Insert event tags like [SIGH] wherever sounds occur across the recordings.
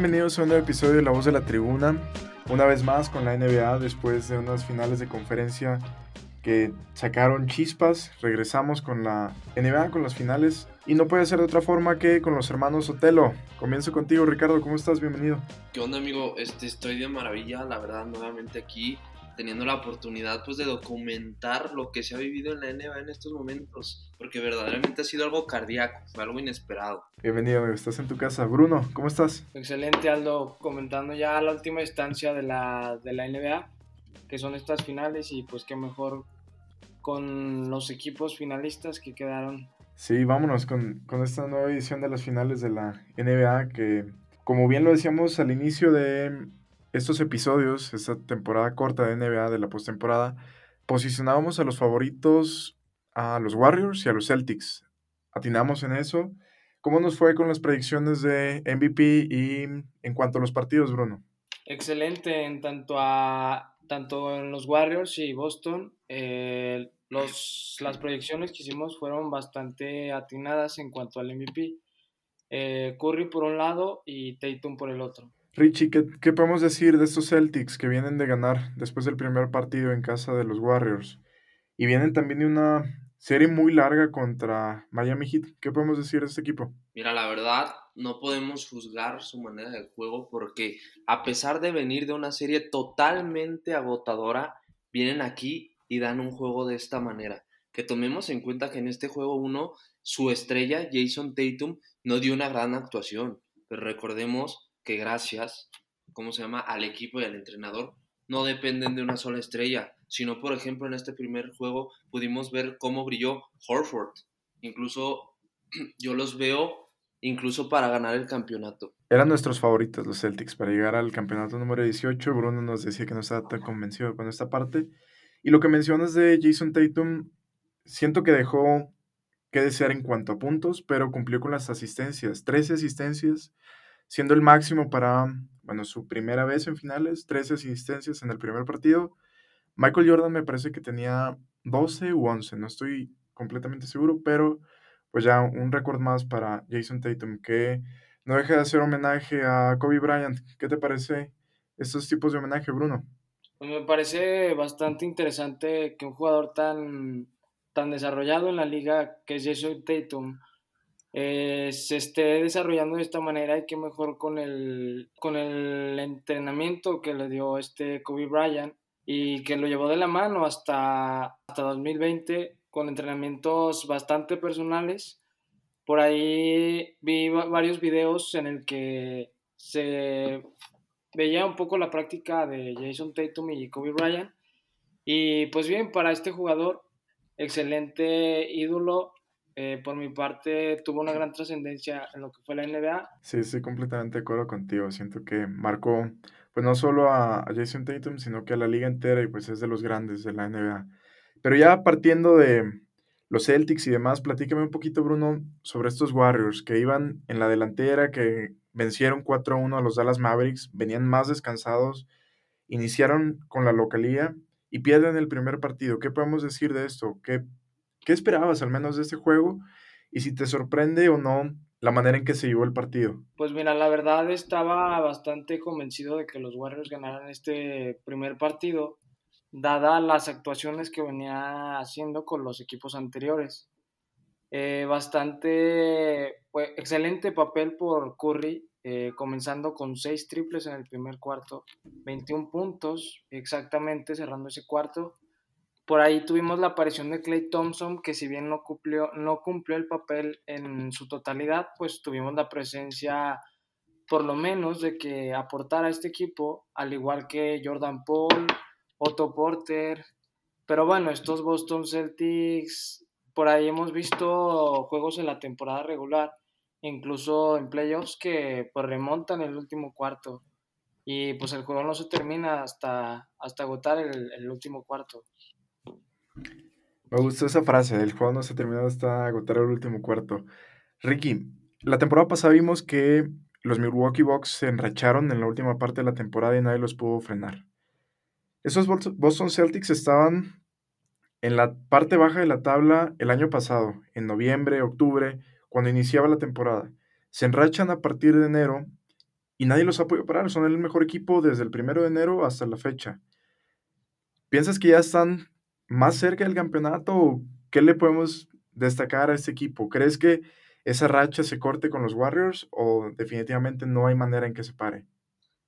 Bienvenidos a un nuevo episodio de La Voz de la Tribuna. Una vez más con la NBA después de unas finales de conferencia que sacaron chispas. Regresamos con la NBA, con las finales. Y no puede ser de otra forma que con los hermanos Otelo. Comienzo contigo, Ricardo. ¿Cómo estás? Bienvenido. ¿Qué onda, amigo? Este, estoy de maravilla, la verdad, nuevamente aquí teniendo la oportunidad pues de documentar lo que se ha vivido en la NBA en estos momentos, porque verdaderamente ha sido algo cardíaco, fue algo inesperado. Bienvenido, estás en tu casa. Bruno, ¿cómo estás? Excelente, Aldo, comentando ya la última instancia de la, de la NBA, que son estas finales y pues qué mejor con los equipos finalistas que quedaron. Sí, vámonos con, con esta nueva edición de las finales de la NBA que, como bien lo decíamos al inicio de estos episodios, esta temporada corta de NBA de la postemporada, posicionábamos a los favoritos a los Warriors y a los Celtics. Atinamos en eso. ¿Cómo nos fue con las predicciones de MVP y en cuanto a los partidos, Bruno? Excelente, en tanto a tanto en los Warriors y Boston, eh, las proyecciones que hicimos fueron bastante atinadas en cuanto al MVP. Eh, Curry por un lado y Tatum por el otro. Richie, ¿qué, podemos decir de estos Celtics que vienen de ganar después del primer partido en casa de los Warriors? Y vienen también de una serie muy larga contra Miami Heat. ¿Qué podemos decir de este equipo? Mira, la verdad, no podemos juzgar su manera de juego porque a pesar de venir de una serie totalmente agotadora, vienen aquí y dan un juego de esta manera. Que tomemos en cuenta que en este juego 1, su estrella, Jason Tatum, no dio una gran actuación. Pero recordemos que gracias, ¿cómo se llama?, al equipo y al entrenador, no dependen de una sola estrella, sino, por ejemplo, en este primer juego pudimos ver cómo brilló Horford. Incluso [CLEARS THROAT] yo los veo incluso para ganar el campeonato. Eran nuestros favoritos los Celtics para llegar al campeonato número 18. Bruno nos decía que no estaba tan convencido con esta parte. Y lo que mencionas de Jason Tatum, siento que dejó que desear en cuanto a puntos, pero cumplió con las asistencias. 13 asistencias, siendo el máximo para, bueno, su primera vez en finales, 13 asistencias en el primer partido. Michael Jordan me parece que tenía 12 u 11, no estoy completamente seguro, pero pues ya un récord más para Jason Tatum, que no deja de hacer homenaje a Kobe Bryant. ¿Qué te parece estos tipos de homenaje, Bruno? Pues me parece bastante interesante que un jugador tan, tan desarrollado en la liga, que es Jason Tatum, eh, se esté desarrollando de esta manera y que mejor con el, con el entrenamiento que le dio este Kobe Bryant y que lo llevó de la mano hasta, hasta 2020 con entrenamientos bastante personales. Por ahí vi varios videos en el que se veía un poco la práctica de Jason Tatum y Kobe Bryant. Y pues bien, para este jugador, excelente ídolo, eh, por mi parte, tuvo una gran trascendencia en lo que fue la NBA. Sí, estoy completamente de acuerdo contigo. Siento que marcó, pues no solo a, Jason Tatum, sino que a la liga entera y pues es de los grandes de la NBA. Pero ya partiendo de los Celtics y demás, platícame un poquito, Bruno, sobre estos Warriors que iban en la delantera, que vencieron 4-1 a los Dallas Mavericks, venían más descansados, iniciaron con la localía y pierden el primer partido. ¿Qué podemos decir de esto? ¿Qué ¿Qué esperabas al menos de este juego? Y si te sorprende o no la manera en que se llevó el partido. Pues mira, la verdad estaba bastante convencido de que los Warriors ganaran este primer partido, dada las actuaciones que venía haciendo con los equipos anteriores. Eh, bastante pues, excelente papel por Curry, eh, comenzando con seis triples en el primer cuarto, 21 puntos exactamente cerrando ese cuarto. Por ahí tuvimos la aparición de Clay Thompson, que si bien no cumplió, no cumplió el papel en su totalidad, pues tuvimos la presencia, por lo menos, de que aportara a este equipo, al igual que Jordan Paul, Otto Porter. Pero bueno, estos Boston Celtics, por ahí hemos visto juegos en la temporada regular, incluso en playoffs, que pues remontan el último cuarto. Y pues el juego no se termina hasta, hasta agotar el, el último cuarto. Me gustó esa frase, el juego no se terminó hasta agotar el último cuarto. Ricky, la temporada pasada vimos que los Milwaukee Bucks se enracharon en la última parte de la temporada y nadie los pudo frenar. Esos Boston Celtics estaban en la parte baja de la tabla el año pasado, en noviembre, octubre, cuando iniciaba la temporada. Se enrachan a partir de enero y nadie los ha podido parar. Son el mejor equipo desde el primero de enero hasta la fecha. ¿Piensas que ya están más cerca del campeonato qué le podemos destacar a este equipo? ¿Crees que esa racha se corte con los Warriors o definitivamente no hay manera en que se pare?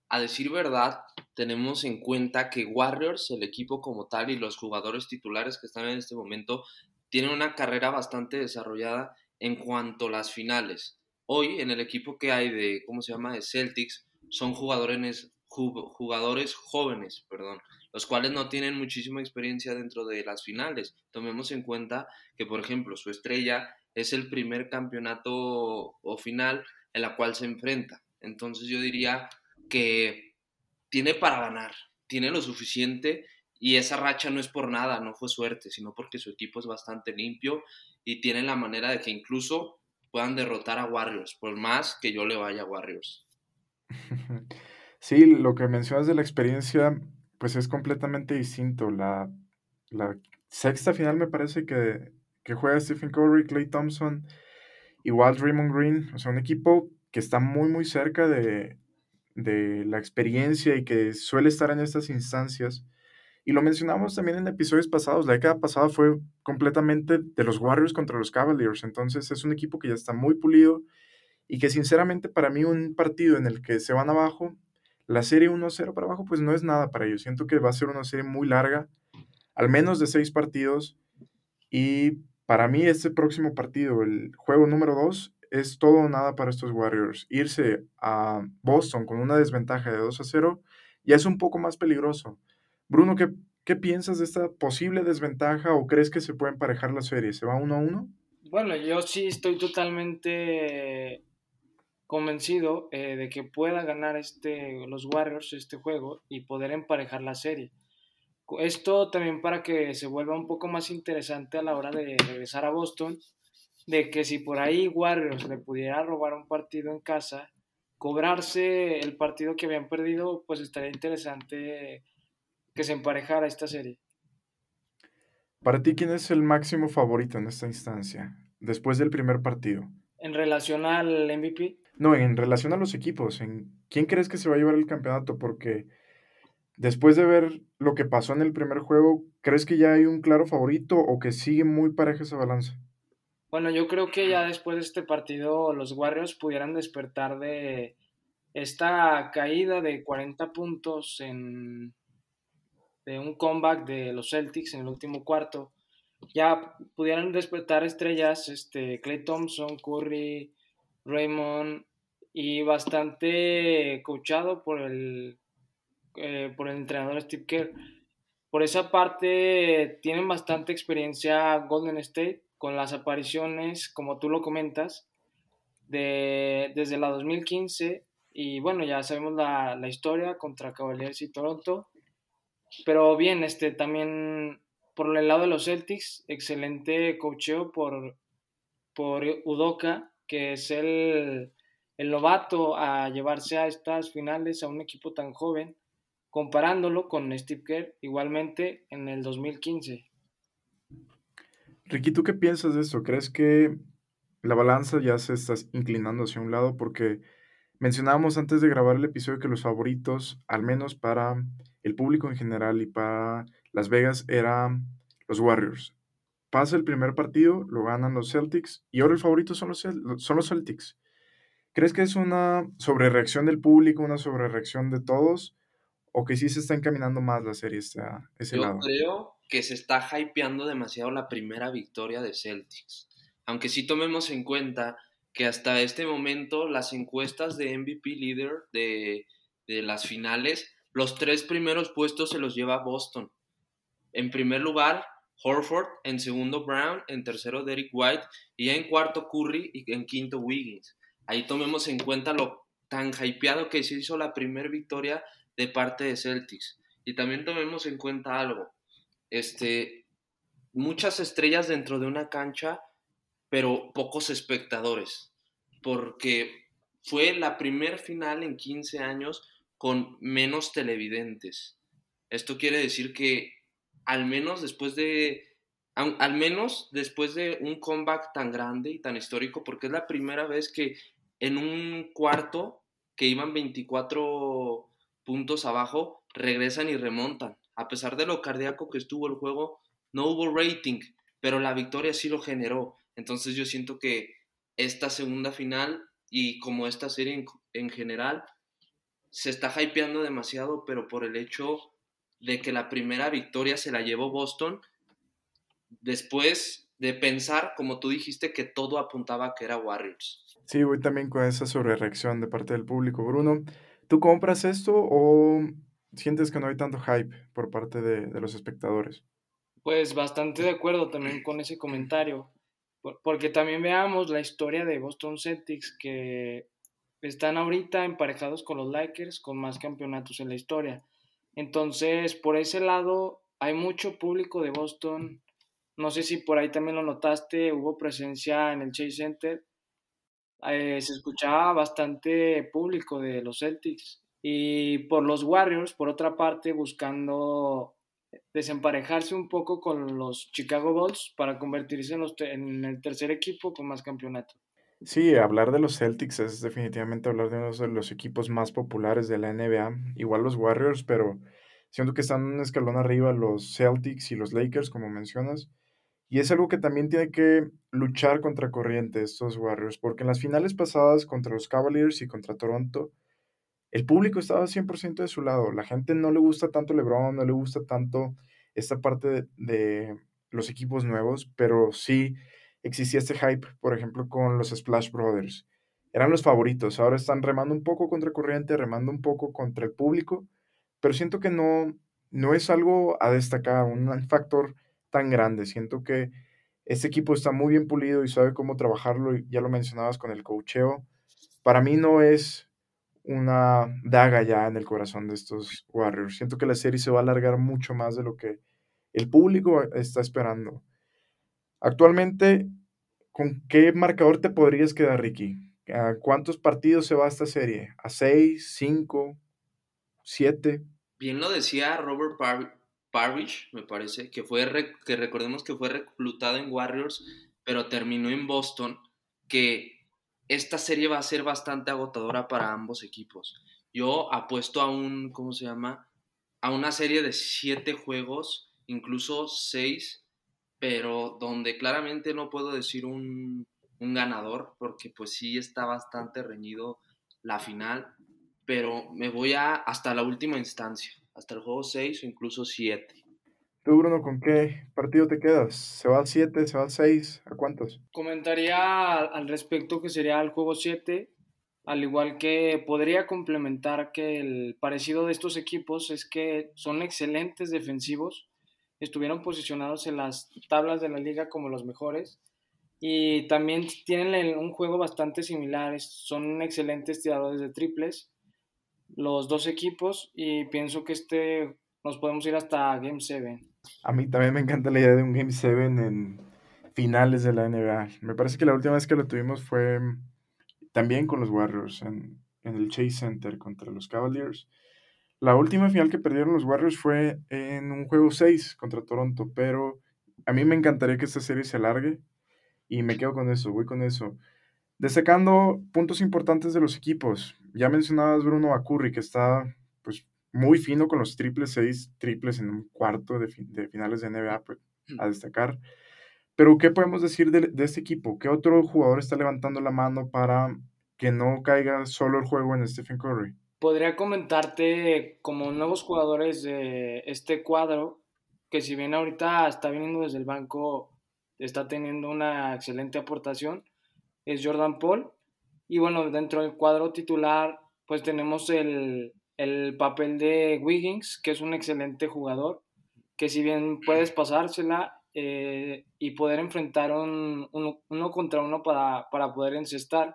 A decir verdad, tenemos en cuenta que Warriors, el equipo como tal y los jugadores titulares que están en este momento, tienen una carrera bastante desarrollada en cuanto a las finales. Hoy en el equipo que hay de, ¿cómo se llama?, de Celtics, son jugadores, jugadores jóvenes, perdón, los cuales no tienen muchísima experiencia dentro de las finales. Tomemos en cuenta que, por ejemplo, su estrella es el primer campeonato o final en la cual se enfrenta. Entonces yo diría que tiene para ganar, tiene lo suficiente y esa racha no es por nada, no fue suerte, sino porque su equipo es bastante limpio y tiene la manera de que incluso puedan derrotar a Warriors, por más que yo le vaya a Warriors. [LAUGHS] Sí, lo que mencionas de la experiencia, pues es completamente distinto. La, la sexta final me parece que, que juega Stephen Curry, Clay Thompson, igual Raymond Green, o sea, un equipo que está muy, muy cerca de, de la experiencia y que suele estar en estas instancias. Y lo mencionamos también en episodios pasados, la década pasada fue completamente de los Warriors contra los Cavaliers, entonces es un equipo que ya está muy pulido y que sinceramente para mí un partido en el que se van abajo, la serie 1-0 para abajo, pues no es nada para ellos. Siento que va a ser una serie muy larga, al menos de seis partidos. Y para mí este próximo partido, el juego número 2, es todo o nada para estos Warriors. Irse a Boston con una desventaja de 2 a 0 ya es un poco más peligroso. Bruno, ¿qué, ¿qué piensas de esta posible desventaja o crees que se puede emparejar la serie? ¿Se va uno a uno? Bueno, yo sí estoy totalmente convencido eh, de que pueda ganar este, los Warriors este juego y poder emparejar la serie. Esto también para que se vuelva un poco más interesante a la hora de regresar a Boston de que si por ahí Warriors le pudiera robar un partido en casa, cobrarse el partido que habían perdido, pues estaría interesante que se emparejara esta serie. Para ti, ¿quién es el máximo favorito en esta instancia, después del primer partido? ¿En relación al MVP? No, en relación a los equipos. ¿En ¿Quién crees que se va a llevar el campeonato? Porque después de ver lo que pasó en el primer juego, ¿crees que ya hay un claro favorito o que sigue muy pareja esa balanza? Bueno, yo creo que ya después de este partido los Warriors pudieran despertar de esta caída de 40 puntos en de un comeback de los Celtics en el último cuarto. Ya pudieran despertar estrellas, este Clay Thompson, Curry, Raymond y bastante coachado por el eh, por el entrenador Steve Kerr. Por esa parte tienen bastante experiencia Golden State con las apariciones, como tú lo comentas, de, desde la 2015 y bueno, ya sabemos la, la, historia contra Cavaliers y Toronto. Pero bien, este también por el lado de los Celtics, excelente cocheo por, por Udoka, que es el, el novato a llevarse a estas finales a un equipo tan joven, comparándolo con Steve Kerr igualmente en el 2015. Ricky, ¿tú qué piensas de eso? ¿Crees que la balanza ya se está inclinando hacia un lado? Porque mencionábamos antes de grabar el episodio que los favoritos, al menos para el público en general y para Las Vegas, eran los Warriors. Pasa el primer partido, lo ganan los Celtics y ahora el favorito son los, son los Celtics. ¿Crees que es una sobrereacción del público, una sobrereacción de todos? ¿O que sí se está encaminando más la serie a ese Yo creo que se está hypeando demasiado la primera victoria de Celtics. Aunque sí tomemos en cuenta que hasta este momento las encuestas de MVP líder de, de las finales, los tres primeros puestos se los lleva Boston. En primer lugar, Horford, en segundo Brown, en tercero Derek White y en cuarto Curry y en quinto Wiggins. Ahí tomemos en cuenta lo tan hypeado que se hizo la primera victoria de parte de Celtics. Y también tomemos en cuenta algo este, muchas estrellas dentro de una cancha, pero pocos espectadores, porque fue la primer final en 15 años con menos televidentes. Esto quiere decir que al menos después de al menos después de un comeback tan grande y tan histórico, porque es la primera vez que en un cuarto que iban 24 puntos abajo, regresan y remontan. A pesar de lo cardíaco que estuvo el juego, no hubo rating, pero la victoria sí lo generó. Entonces yo siento que esta segunda final y como esta serie en, en general se está hypeando demasiado, pero por el hecho de que la primera victoria se la llevó Boston, después de pensar, como tú dijiste, que todo apuntaba a que era Warriors. Sí, voy también con esa sobrereacción de parte del público. Bruno, ¿tú compras esto o sientes que no hay tanto hype por parte de, de los espectadores? Pues bastante de acuerdo también con ese comentario, porque también veamos la historia de Boston Celtics, que están ahorita emparejados con los Lakers con más campeonatos en la historia. Entonces, por ese lado, hay mucho público de Boston. No sé si por ahí también lo notaste, hubo presencia en el Chase Center. Eh, se escuchaba bastante público de los Celtics. Y por los Warriors, por otra parte, buscando desemparejarse un poco con los Chicago Bulls para convertirse en, los en el tercer equipo con más campeonato. Sí, hablar de los Celtics es definitivamente hablar de uno de los equipos más populares de la NBA. Igual los Warriors, pero siento que están un escalón arriba los Celtics y los Lakers, como mencionas. Y es algo que también tiene que luchar contra corriente estos Warriors, porque en las finales pasadas contra los Cavaliers y contra Toronto, el público estaba 100% de su lado. La gente no le gusta tanto LeBron, no le gusta tanto esta parte de, de los equipos nuevos, pero sí existía este hype, por ejemplo, con los Splash Brothers. Eran los favoritos, ahora están remando un poco contra corriente, remando un poco contra el público, pero siento que no, no es algo a destacar, un factor tan grande. Siento que este equipo está muy bien pulido y sabe cómo trabajarlo, ya lo mencionabas con el cocheo. Para mí no es una daga ya en el corazón de estos Warriors. Siento que la serie se va a alargar mucho más de lo que el público está esperando. Actualmente, ¿con qué marcador te podrías quedar, Ricky? ¿A cuántos partidos se va esta serie? ¿A seis, cinco, siete? Bien lo decía Robert Parrish, me parece, que fue que recordemos que fue reclutado en Warriors, pero terminó en Boston, que esta serie va a ser bastante agotadora para ambos equipos. Yo apuesto a un, ¿cómo se llama? A una serie de siete juegos, incluso seis, pero donde claramente no puedo decir un, ganador, porque pues sí está bastante reñido la final, pero me voy a hasta la última instancia, hasta el juego 6 o incluso 7. Tú, Bruno, ¿con qué partido te quedas? ¿Se va al 7, se va al 6? ¿A cuántos? Comentaría al respecto que sería el juego 7, al igual que podría complementar que el parecido de estos equipos es que son excelentes defensivos, estuvieron posicionados en las tablas de la liga como los mejores y también tienen un juego bastante similar, son excelentes tiradores de triples los dos equipos y pienso que este nos podemos ir hasta Game 7. A mí también me encanta la idea de un Game 7 en finales de la NBA. Me parece que la última vez que lo tuvimos fue también con los Warriors en, en el Chase Center contra los Cavaliers. La última final que perdieron los Warriors fue en un juego 6 contra Toronto, pero a mí me encantaría que esta serie se alargue y me quedo con eso, voy con eso. Destacando puntos importantes de los equipos. Ya mencionabas Bruno a Curry, que está pues muy fino con los triples, seis triples en un cuarto de, finales de NBA pues, a destacar. Pero, ¿qué podemos decir de, de, este equipo? ¿Qué otro jugador está levantando la mano para que no caiga solo el juego en Stephen Curry? Podría comentarte como nuevos jugadores de este cuadro, que si bien ahorita está viniendo desde el banco, está teniendo una excelente aportación, es Jordan Paul. Y bueno, dentro del cuadro titular, pues tenemos el, papel de Wiggins, que es un excelente jugador, que si bien puedes pasársela eh, y poder enfrentar un, uno contra uno para, para poder encestar,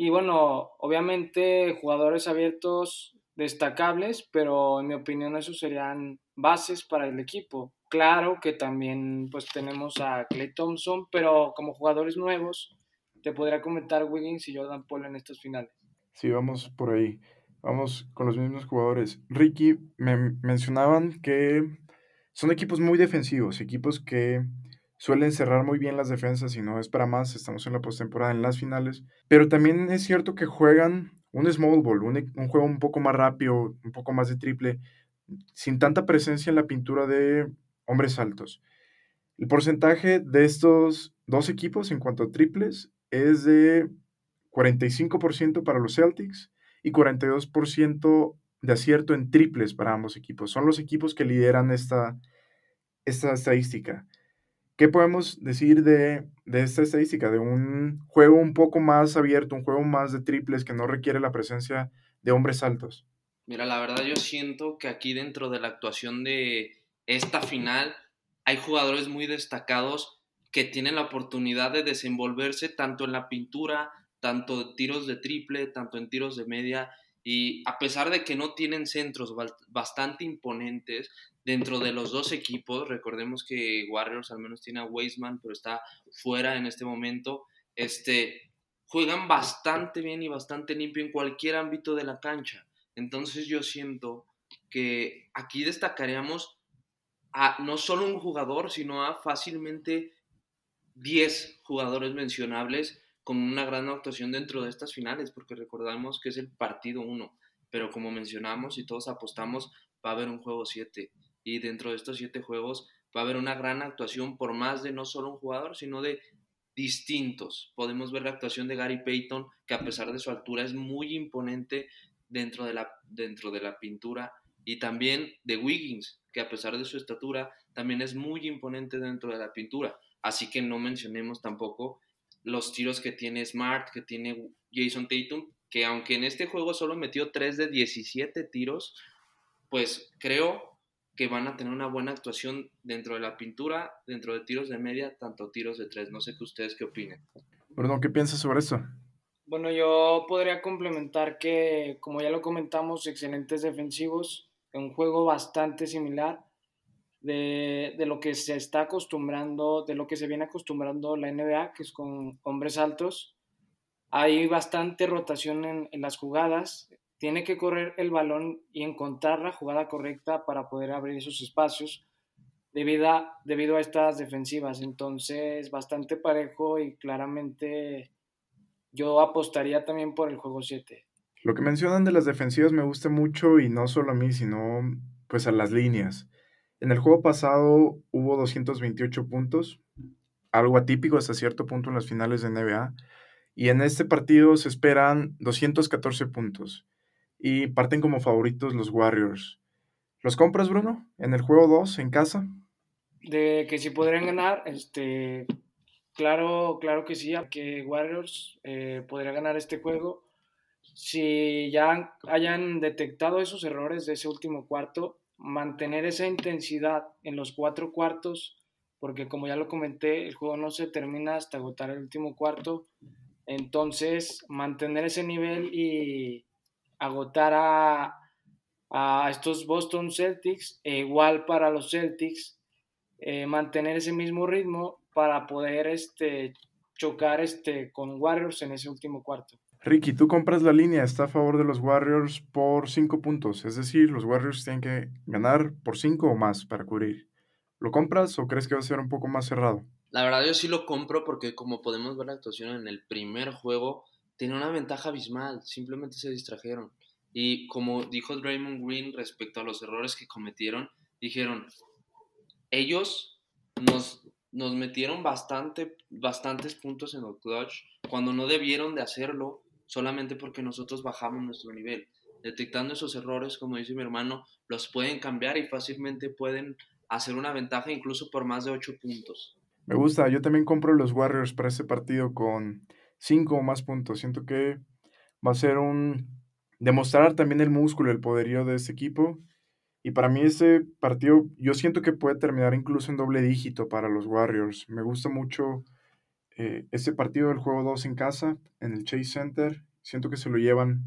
y bueno, obviamente jugadores abiertos destacables, pero en mi opinión esos serían bases para el equipo. Claro que también pues tenemos a Clay Thompson, pero como jugadores nuevos te podría comentar Wiggins y Jordan Paul en estas finales. Sí, vamos por ahí. Vamos con los mismos jugadores. Ricky, me mencionaban que son equipos muy defensivos, equipos que suelen cerrar muy bien las defensas y no es para más, estamos en la postemporada, en las finales, pero también es cierto que juegan un small ball, un, un, juego un poco más rápido, un poco más de triple, sin tanta presencia en la pintura de hombres altos. El porcentaje de estos dos equipos en cuanto a triples es de 45% para los Celtics y 42% de acierto en triples para ambos equipos. Son los equipos que lideran esta, esta estadística. ¿Qué podemos decir de, de, esta estadística? De un juego un poco más abierto, un juego más de triples que no requiere la presencia de hombres altos. Mira, la verdad yo siento que aquí dentro de la actuación de esta final hay jugadores muy destacados que tienen la oportunidad de desenvolverse tanto en la pintura, tanto en tiros de triple, tanto en tiros de media, y a pesar de que no tienen centros bastante imponentes dentro de los dos equipos, recordemos que Warriors al menos tiene a Weisman, pero está fuera en este momento, este, juegan bastante bien y bastante limpio en cualquier ámbito de la cancha. Entonces yo siento que aquí destacaríamos a no solo un jugador, sino a fácilmente 10 jugadores mencionables con una gran actuación dentro de estas finales, porque recordamos que es el partido 1, pero como mencionamos y todos apostamos, va a haber un juego 7 y dentro de estos 7 juegos va a haber una gran actuación por más de no solo un jugador, sino de distintos. Podemos ver la actuación de Gary Payton, que a pesar de su altura es muy imponente dentro de la, dentro de la pintura, y también de Wiggins, que a pesar de su estatura, también es muy imponente dentro de la pintura. Así que no mencionemos tampoco los tiros que tiene Smart, que tiene Jason Tatum, que aunque en este juego solo metió 3 de 17 tiros, pues creo que van a tener una buena actuación dentro de la pintura, dentro de tiros de media, tanto tiros de 3. No sé qué ustedes qué opinen. Bruno, ¿qué piensas sobre eso? Bueno, yo podría complementar que, como ya lo comentamos, excelentes defensivos, un juego bastante similar de, de, lo que se está acostumbrando, de lo que se viene acostumbrando la NBA, que es con hombres altos. Hay bastante rotación en, las jugadas. Tiene que correr el balón y encontrar la jugada correcta para poder abrir esos espacios debido a, debido a estas defensivas. Entonces, bastante parejo y claramente yo apostaría también por el juego 7. Lo que mencionan de las defensivas me gusta mucho y no solo a mí, sino pues a las líneas. En el juego pasado hubo 228 puntos, algo atípico hasta cierto punto en las finales de NBA. Y en este partido se esperan 214 puntos. Y parten como favoritos los Warriors. ¿Los compras, Bruno? En el juego 2, en casa. De que si podrían ganar, este, claro, claro que sí, que Warriors eh, podría ganar este juego. Si ya hayan detectado esos errores de ese último cuarto, mantener esa intensidad en los cuatro cuartos, porque como ya lo comenté, el juego no se termina hasta agotar el último cuarto. Entonces, mantener ese nivel y agotar a, a estos Boston Celtics, e igual para los Celtics, eh, mantener ese mismo ritmo para poder este, chocar este, con Warriors en ese último cuarto. Ricky, tú compras la línea, está a favor de los Warriors por 5 puntos. Es decir, los Warriors tienen que ganar por 5 o más para cubrir. ¿Lo compras o crees que va a ser un poco más cerrado? La verdad yo sí lo compro porque como podemos ver la actuación en el primer juego, tiene una ventaja abismal, simplemente se distrajeron. Y como dijo Draymond Green respecto a los errores que cometieron, dijeron, ellos nos, nos metieron bastante, bastantes puntos en el clutch cuando no debieron de hacerlo solamente porque nosotros bajamos nuestro nivel. Detectando esos errores, como dice mi hermano, los pueden cambiar y fácilmente pueden hacer una ventaja incluso por más de 8 puntos. Me gusta, yo también compro los Warriors para ese partido con 5 o más puntos. Siento que va a ser un demostrar también el músculo, el poderío de ese equipo. Y para mí ese partido, yo siento que puede terminar incluso en doble dígito para los Warriors. Me gusta mucho eh, ese partido del juego 2 en casa, en el Chase Center, siento que se lo llevan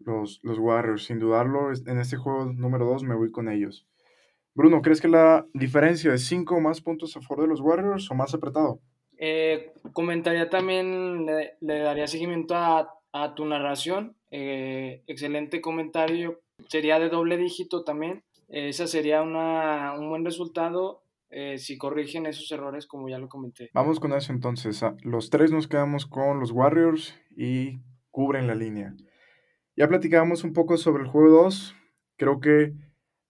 los, los Warriors, sin dudarlo. En este juego número 2 me voy con ellos. Bruno, ¿crees que la diferencia de 5 o más puntos a favor de los Warriors o más apretado? Eh, comentaría también, le, daría seguimiento a, a tu narración. Eh, excelente comentario. Sería de doble dígito también. esa sería una, un buen resultado eh, si corrigen esos errores, como ya lo comenté. Vamos con eso entonces. Ah, los tres nos quedamos con los Warriors y cubren la línea. Ya platicábamos un poco sobre el juego 2. Creo que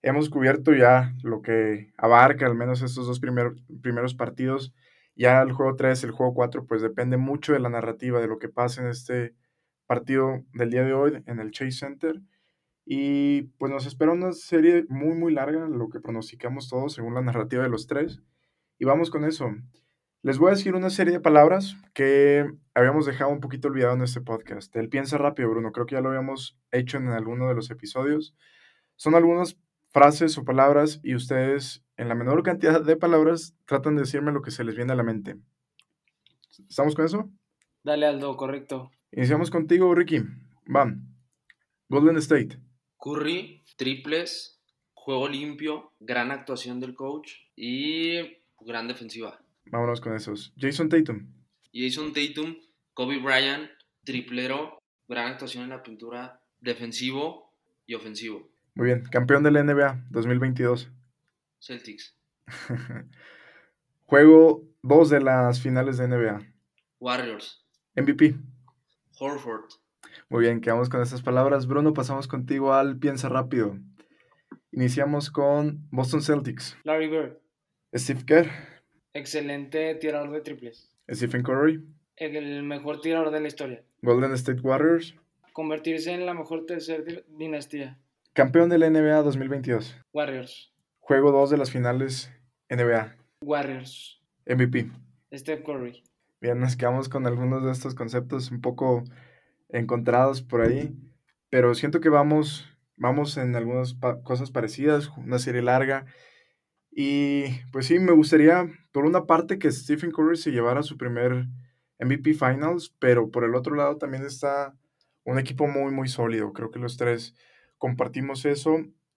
hemos cubierto ya lo que abarca al menos estos dos primeros partidos. Ya el juego 3, el juego 4, pues depende mucho de la narrativa, de lo que pase en este partido del día de hoy en el Chase Center. Y pues nos espera una serie muy, muy larga, lo que pronosticamos todos según la narrativa de los tres. Y vamos con eso. Les voy a decir una serie de palabras que habíamos dejado un poquito olvidado en este podcast. El piensa rápido, Bruno. Creo que ya lo habíamos hecho en alguno de los episodios. Son algunas frases o palabras y ustedes, en la menor cantidad de palabras, tratan de decirme lo que se les viene a la mente. ¿Estamos con eso? Dale, Aldo, correcto. Iniciamos contigo, Ricky. Van. Golden State. Curry, triples, juego limpio, gran actuación del coach y gran defensiva. Vámonos con esos. Jason Tatum. Jason Tatum, Kobe Bryant, triplero, gran actuación en la pintura, defensivo y ofensivo. Muy bien. Campeón de la NBA 2022. Celtics. [LAUGHS] Juego 2 de las finales de NBA. Warriors. MVP. Horford. Muy bien, quedamos con estas palabras. Bruno, pasamos contigo al Piensa Rápido. Iniciamos con Boston Celtics. Larry Bird. Steve Kerr. Excelente tirador de triples. Stephen Curry. El mejor tirador de la historia. Golden State Warriors. Convertirse en la mejor tercera dinastía. Campeón de la NBA 2022. Warriors. Juego 2 de las finales NBA. Warriors. MVP. Steph Curry. Bien, nos quedamos con algunos de estos conceptos un poco encontrados por ahí, pero siento que vamos, vamos en algunas cosas parecidas, una serie larga y pues sí, me gustaría, por una parte, que Stephen Curry se llevara su primer MVP Finals, pero por el otro lado también está un equipo muy, muy sólido. Creo que los tres compartimos eso.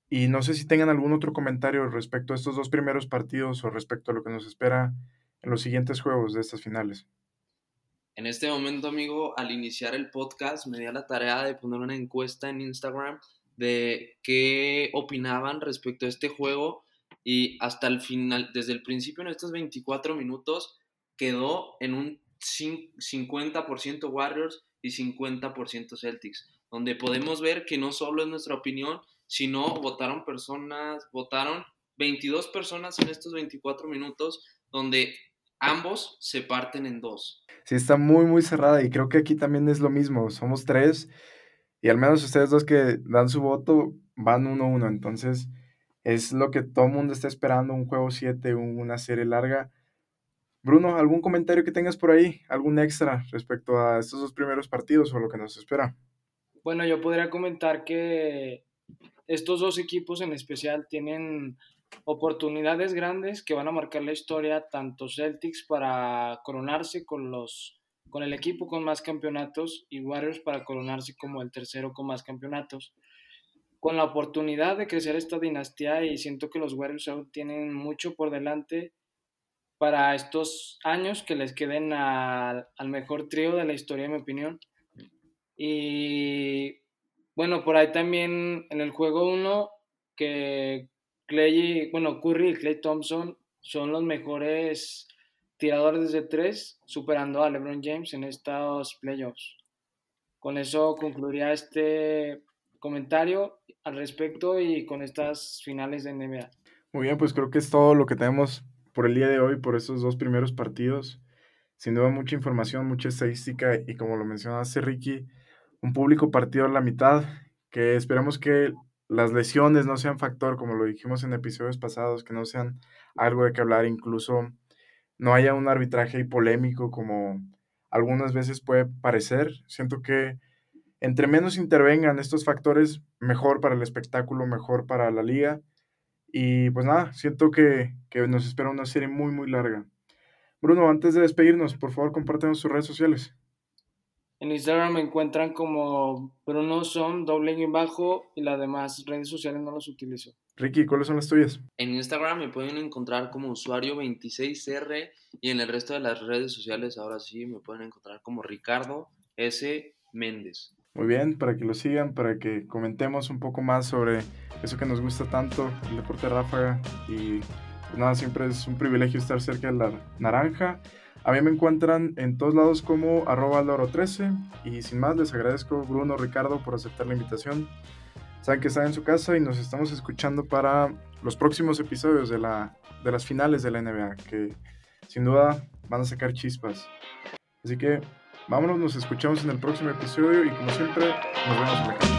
Y no sé si tengan algún otro comentario respecto a estos dos primeros partidos o respecto a lo que nos espera en los siguientes juegos de estas finales. En este momento, amigo, al iniciar el podcast, me di a la tarea de poner una encuesta en Instagram de qué opinaban respecto a este juego y hasta el final, desde el principio en estos 24 minutos, quedó en un 50% Warriors y 50% Celtics, donde podemos ver que no solo es nuestra opinión, sino votaron personas, votaron 22 personas en estos 24 minutos, donde ambos se parten en dos. Sí, está muy, muy cerrada y creo que aquí también es lo mismo, somos tres y al menos ustedes dos que dan su voto van uno a uno, entonces es lo que todo el mundo está esperando, un juego 7, una serie larga. Bruno, ¿algún comentario que tengas por ahí? ¿Algún extra respecto a estos dos primeros partidos o lo que nos espera? Bueno, yo podría comentar que estos dos equipos en especial tienen oportunidades grandes que van a marcar la historia, tanto Celtics para coronarse con, los, con el equipo con más campeonatos y Warriors para coronarse como el tercero con más campeonatos con la oportunidad de crecer esta dinastía y siento que los Warriors aún tienen mucho por delante para estos años que les queden al mejor trío de la historia, en mi opinión. Y bueno, por ahí también en el juego 1, que Clay, bueno, Curry y Clay Thompson son los mejores tiradores de tres, superando a LeBron James en estos playoffs. Con eso concluiría este comentario al respecto y con estas finales de NBA. Muy bien, pues creo que es todo lo que tenemos por el día de hoy, por estos dos primeros partidos. Sin duda mucha información, mucha estadística y como lo mencionaste Ricky, un público partido a la mitad, que esperamos que las lesiones no sean factor, como lo dijimos en episodios pasados, que no sean algo de que hablar, incluso no haya un arbitraje polémico como algunas veces puede parecer. Siento que entre menos intervengan estos factores, mejor para el espectáculo, mejor para la liga. Y pues nada, siento que, nos espera una serie muy, muy larga. Bruno, antes de despedirnos, por favor, compártenos sus redes sociales. En Instagram me encuentran como Bruno Son, doble y bajo, y las demás redes sociales no las utilizo. Ricky, ¿cuáles son las tuyas? En Instagram me pueden encontrar como usuario 26R y en el resto de las redes sociales ahora sí me pueden encontrar como Ricardo S. Méndez. Muy bien, para que lo sigan, para que comentemos un poco más sobre eso que nos gusta tanto, el deporte ráfaga. Y pues nada, siempre es un privilegio estar cerca de la naranja. A mí me encuentran en todos lados como arroba loro13 y sin más les agradezco Bruno, Ricardo por aceptar la invitación. Saben que están en su casa y nos estamos escuchando para los próximos episodios de, la, de las finales de la NBA, que sin duda van a sacar chispas. Así que vámonos, nos escuchamos en el próximo episodio y como siempre, nos vemos en la casa.